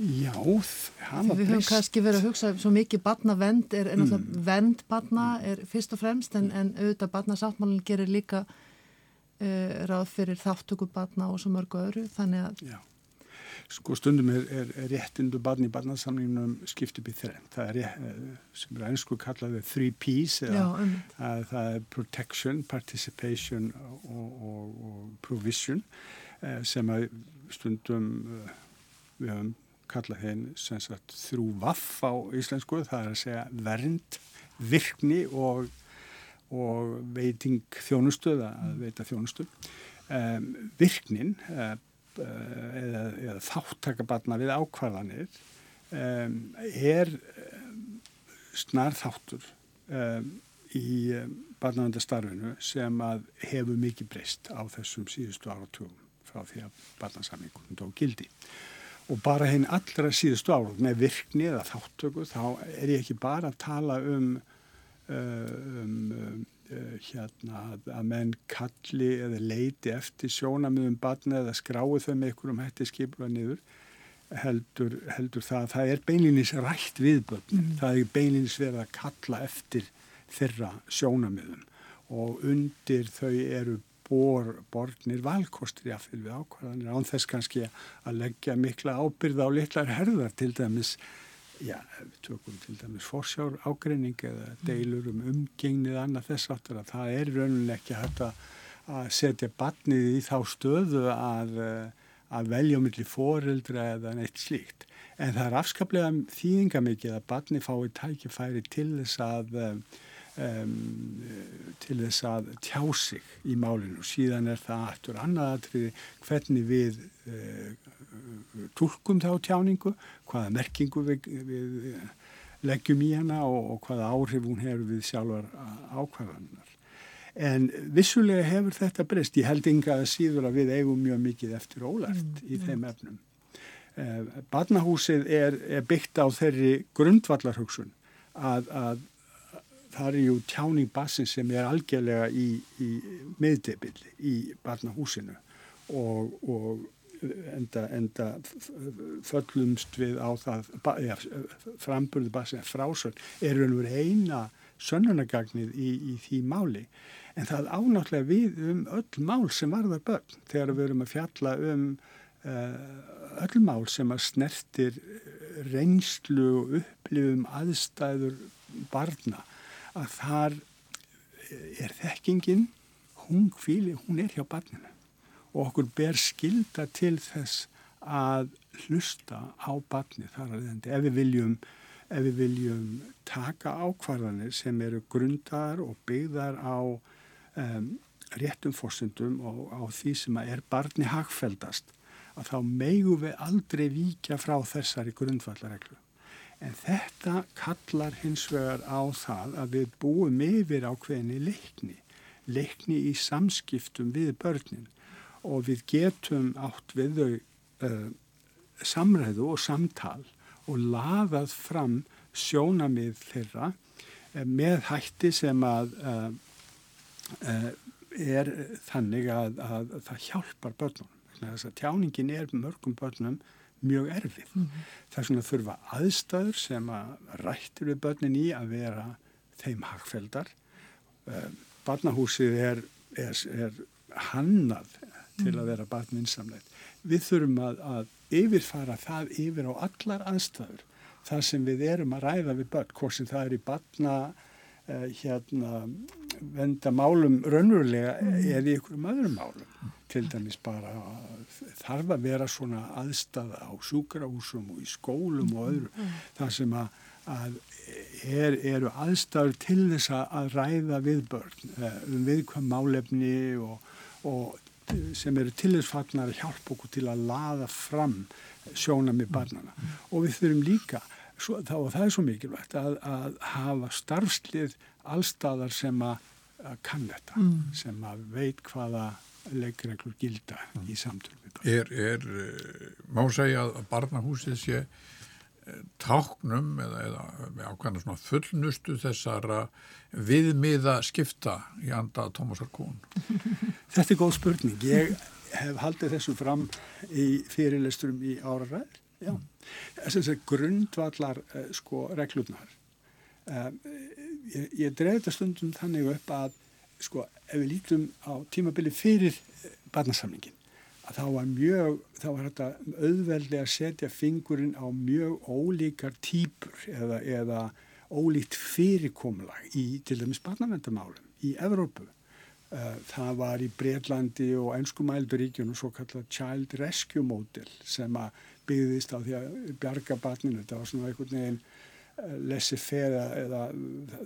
Já, var breyst. Við höfum kannski verið að hugsa svo mikið barnavend er, er náttúrulega mm. vend barna er fyrst og fremst en, en auðvitað barnasáttmálinn gerir líka uh, ráð fyrir þáttöku barna og svo mörgu öðru þannig að Já. Sko stundum er, er, er réttindu barni í barnasamlingunum skiptið býð þrenn. Það er eh, sem er einsku kallaðið three P's eða Já, um. að það er protection, participation og, og, og provision eh, sem að stundum við höfum kallað henn sem sagt þrú vaff á íslensku, það er að segja vernd, virkni og og veiting þjónustöða að veita þjónustu. Um, virknin uh, eða, eða þáttakabarna við ákvarðanir um, er snar þáttur um, í barnavendastarfinu sem að hefur mikið breyst á þessum síðustu áratugum frá því að barnasamlingunum tók gildi. Og bara henn allra síðustu árum með virkni eða þáttöku þá er ég ekki bara að tala um um, um uh, hérna að, menn kalli eða leiti eftir sjónamiðum barna eða skrái þau með einhverjum hætti skipla niður heldur, heldur það. Að það er beinlinis rætt við börn það er beinlinis verið að kalla eftir þeirra sjónamiðum og undir þau eru bor, bornir valkostur jáfnvel við ákvarðanir án þess kannski að leggja mikla ábyrða á litlar herðar til dæmis já, við tökum til dæmis fórsjár ágreining eða deilur um umgengnið annað þess aftur að það er rauninlega ekki hægt að setja barnið í þá stöðu að, að velja um milli foreldra eða neitt slíkt. En það er afskaplega þýðingamikið að barnið fái tækifæri til þess að um, til þess að tjá sig í málinu. Síðan er það aftur annað atriði hvernig við uh, tólkum þá tjáningu, hvaða merkingu við, við leggjum í hana og, og hvaða áhrif hún hefur við sjálfar ákvæðanar. En vissulega hefur þetta breyst. Ég held að síður að við eigum mjög mikið eftir ólært mm, í þeim efnum. Eh, Barnahúsið er, er byggt á þeirri grundvallarhugsun að, að það er ju tjáning basin sem er algjörlega í, í miðdebilli í barnahúsinu og, og enda, enda föllumst við á það, ja, framburðu basin frásöld er raun og verið eina sönnunagagnið í, í því máli. En það ánáttúrulega við um öll mál sem varðar börn. Þegar við erum að fjalla um uh, öll mál sem að snertir reynslu og upplifum aðstæður barna að þar er þekkingin hún kvíli, hún er hjá barninu og okkur ber skilda til þess að hlusta á barni þar að þetta ef við viljum ef við viljum taka ákvarðanir sem eru grundar og byggðar á um, réttum fórsendum og á því sem er barni hagfeldast að þá megu við aldrei víkja frá þessari grundvallareglu. En þetta kallar hins vegar á það að við búum yfir á hvernig leikni, leikni í samskiptum við börnin og við getum átt við þau uh, samræðu og samtal og laðað fram sjónamið þeirra uh, með hætti sem að uh, er þannig að, að það hjálpar börnum. Þess að tjáningin er mörgum börnum mjög erfið. Mm -hmm. Það er svona að þurfa aðstæður sem að rættir við börnin í að vera þeim hagfeldar. Eh, barnahúsið er, er, er hannað til að vera barninsamlegt. Við þurfum að, að yfirfara það yfir á allar aðstæður. Það sem við erum að ræða við börn, hvort sem það er í barna hérna venda málum raunverulega eða í einhverjum öðrum málum. Til dæmis bara þarf að vera svona aðstæða á sjúkrahúsum og í skólum og öðru mm. þar sem að, að er, eru aðstæður til þess að ræða við börn eh, um viðkvæm málefni og, og sem eru til þess fagnar að hjálpa okkur til að laða fram sjóna með barnana og við þurfum líka svo, þá, og það er svo mikilvægt að, að hafa starfslið allstaðar sem að að kann þetta mm. sem að veit hvaða leikreglur gilda mm. í samtölu. Er, er, eh, má segja að barnahúsið sé eh, táknum eða, eða ákvæmlega svona fullnustu þessara viðmiða skipta í anda Tómasar Kún? Þetta er góð spurning. Ég hef haldið þessu fram í fyrirlesturum í áraræður. Já, þess að grundvallar uh, sko reglurnar uh, ég, ég dreif þetta stundum þannig upp að sko ef við lítum á tímabili fyrir eh, barnasamlingin að þá var mjög, þá var þetta auðveldi að setja fingurinn á mjög ólíkar týpur eða, eða ólíkt fyrirkomlag í til dæmis barnavendamálum í Evrópu. Eh, það var í Breitlandi og einskumælduríkjunum svo kallað Child Rescue Model sem að byggðist á því að bjarga barninu. Þetta var svona einhvern veginn lessi feða eða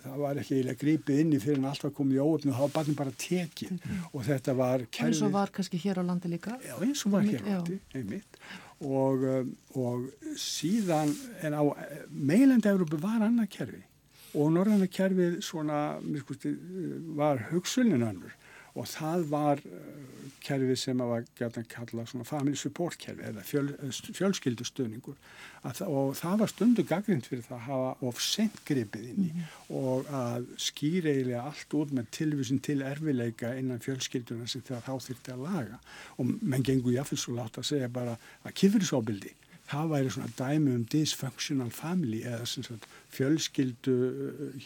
það var ekki eiginlega grípið inni fyrir en allt var komið í óöfnu og það var barnum bara tekið. Mm og þetta var kerfið. eins og var kannski hér á landi líka. Já eins og var hér á landi einmitt. Og, um, og síðan en á meilandi Európa var annað kerfi. Og norðanna kerfið svona skusti, var hugsunin annur og það var uh, kerfi sem að var gætið að kalla svona family support kerfi eða fjöl, fjölskyldustöningur og það var stundu gaggrind fyrir það að hafa of sent gripið inn í mm -hmm. og að skýra eiginlega allt út með tilvísin til erfileika innan fjölskylduna sem það þá þurfti að laga og menn gengur jáfnveg svo látt að segja bara að kifriðsóbildi það væri svona dæmi um dysfunctional family eða sagt, fjölskyldu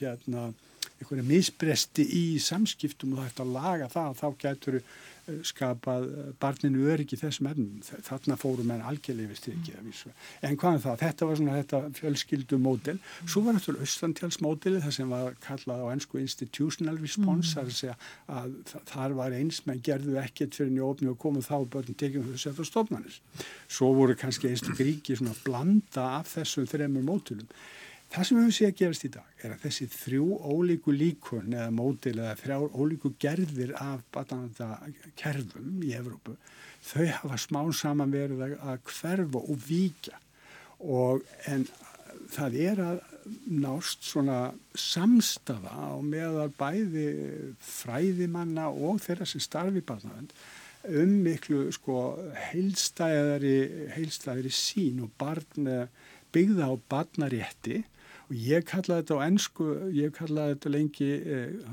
hérna einhverja misbresti í samskiptum og það ætti að laga það og þá getur eh, skapað eh, barninu öryggi þessum efnum. Þarna fórum en algjörlega við vísu. En hvað er það? Þetta var svona þetta fjölskyldumódel. Svo var náttúrulega austantjálsmódeli það sem var kallað á ennsku institutional response. Það er að segja að þar var eins menn gerðu ekkert fyrir njófni og komu þá börn tekjum fyrir að setja stofnanir. Svo voru kannski einstu gríki svona blanda af þessum þremur módulum. Það sem við höfum séð að gerast í dag er að þessi þrjú ólíku líkun eða mótil eða þrjár ólíku gerðir af batananda kerfum í Evrópu, þau hafa smá saman verið að hverfa og víkja. Og en það er að nást svona samstafa á meðal bæði fræðimanna og þeirra sem starfi batanand um miklu sko heilstæðari, heilstæðari sín og barn byggða á barnarétti og ég kallaði þetta á ennsku, ég kallaði þetta lengi eh,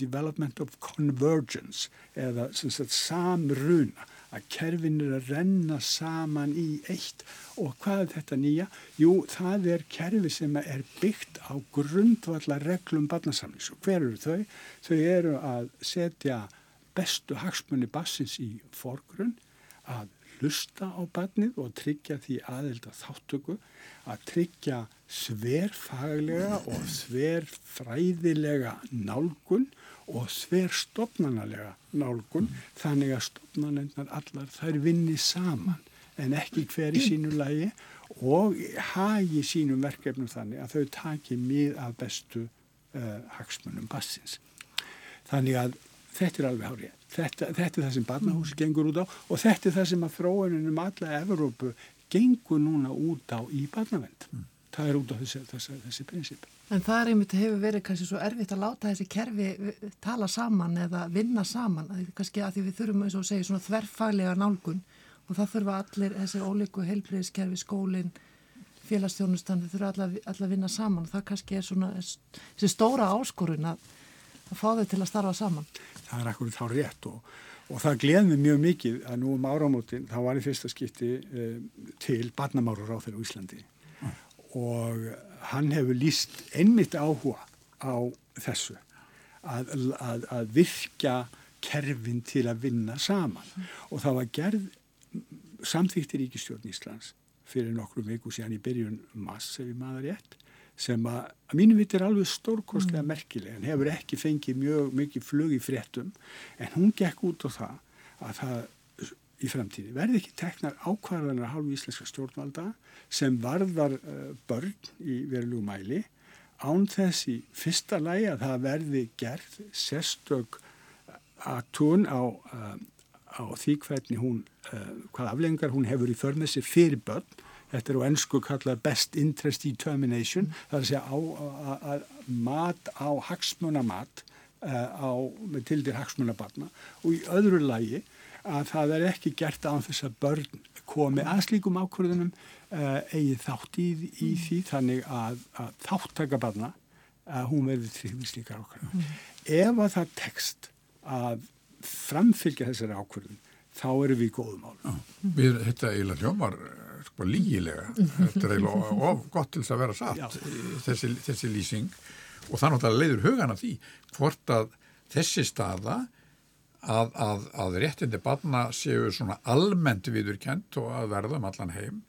development of convergence eða sagt, samruna að kerfin er að renna saman í eitt og hvað er þetta nýja? Jú, það er kerfi sem er byggt á grundvallar reglum barnasamlings og hver eru þau? Þau eru að setja bestu hagsmunni bassins í forgrunn að hlusta á barnið og tryggja því aðelda þáttöku að tryggja sverfaglega og sverfræðilega nálgun og sverstofnanalega nálgun þannig að stofnanennar allar þær vinni saman en ekki hver í sínu lægi og hagi sínum verkefnum þannig að þau taki mið af bestu uh, hagsmunum bassins. Þannig að þetta er alveg hárið. Þetta, þetta er það sem barnahúsi gengur út á og þetta er það sem að þróunum alla Evrópu gengur núna út á í barnavend. Mm. Það er út á þessi, þessi, þessi prinsip. En það er einmitt hefur verið kannski svo erfitt að láta þessi kerfi tala saman eða vinna saman. Kannski að því við þurfum eins og segja svona þverfaglega nálgun og það þurfa allir þessi ólíku heilbreyðiskerfi, skólinn, félagsstjónustan, þau þurfa allir að vinna saman og það kannski er svona þessi stóra áskorun að að fá þau til að starfa saman. Það er akkurat þá rétt og, og það gleði mjög mikið að nú um áramótin þá var í fyrsta skipti eh, til barnamárur á þeirra Íslandi mm. og hann hefur líst einmitt áhuga á þessu að, að, að virkja kerfin til að vinna saman mm. og það var gerð samþýttir Ríkistjórn Íslands fyrir nokkru viku síðan í byrjun mass ef ég maður rétt sem að, að mínu viti er alveg stórkostlega merkileg en hefur ekki fengið mjög mikið flug í fréttum en hún gekk út á það að það í fremtíði verði ekki teknar ákvarðanar hálfu íslenska stjórnvalda sem varðar uh, börn í verulegu mæli án þess í fyrsta lægi að það verði gerð sérstök að tún á, uh, á því hvernig hún, uh, hvað aflengar hún hefur í förmessi fyrir börn þetta er á ennsku kallað best interest determination, mm. það er að segja á, að, mat á hagsmunamat uh, á, með tildir hagsmunabarna og í öðru lagi að það er ekki gert á þess að börn komi að slíkum ákvörðunum uh, eigi þátt í, í mm. því þannig að, að þáttaka barna að hún verði tryggði slíkar ákvörðunum. Mm. Ef að það tekst að framfylgja þessari ákvörðun þá eru við í góðum álum. Við, þetta eiginlega hljómar sko lígilega þetta er eiginlega of gott til þess að vera satt þessi, þessi lýsing. Og það náttúrulega leiður hugan af því hvort að þessi staða að, að, að réttindi barna séu svona almennt viðurkent og að verða um allan heim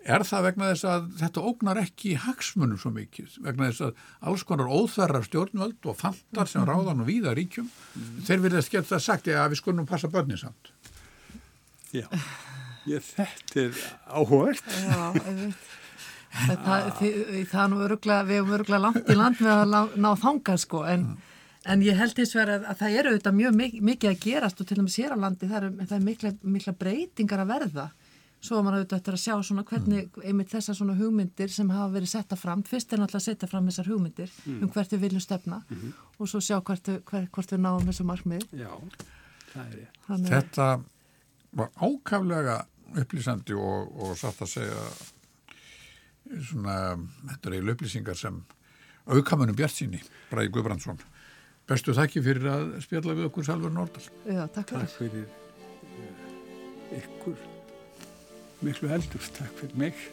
er það vegna þess að þetta ógnar ekki hagsmunum svo mikið vegna þess að alls konar óþarrar stjórnvöld og fantar sem ráðan og víða ríkjum mm. þeir verðast geta sagt að við skulum passa börni samt Já Ég, þetta er áhugavert. Já, það, það er nú öruglega, við erum öruglega langt í land með að ná, þanga sko, en, en ég held eins og að, að það eru auðvitað mjög mikið að gerast og til og með sér á landi það er, það er mikla, mikla breytingar að verða svo var maður auðvitað eftir að sjá svona hvernig Mm. einmitt þessar svona hugmyndir sem hafa verið setta fram, fyrst er náttúrulega að setja fram þessar hugmyndir Mm. um hvert við viljum stefna Mhm. og svo sjá hvert, hver, hvort við náum þessu markmið. Já, það er ég. Þannig, Þetta var ákaflega upplýsandi og, og satt að segja svona, þetta er eiginlega upplýsingar sem aukamunum Bjart síni, Bræði Guðbrandsson. Bestu þakki fyrir að spjalla við okkur Salvar Nordal. já, takk fyrir. Takk fyrir eh, ykkur. Miklu heldur, takk fyrir mig.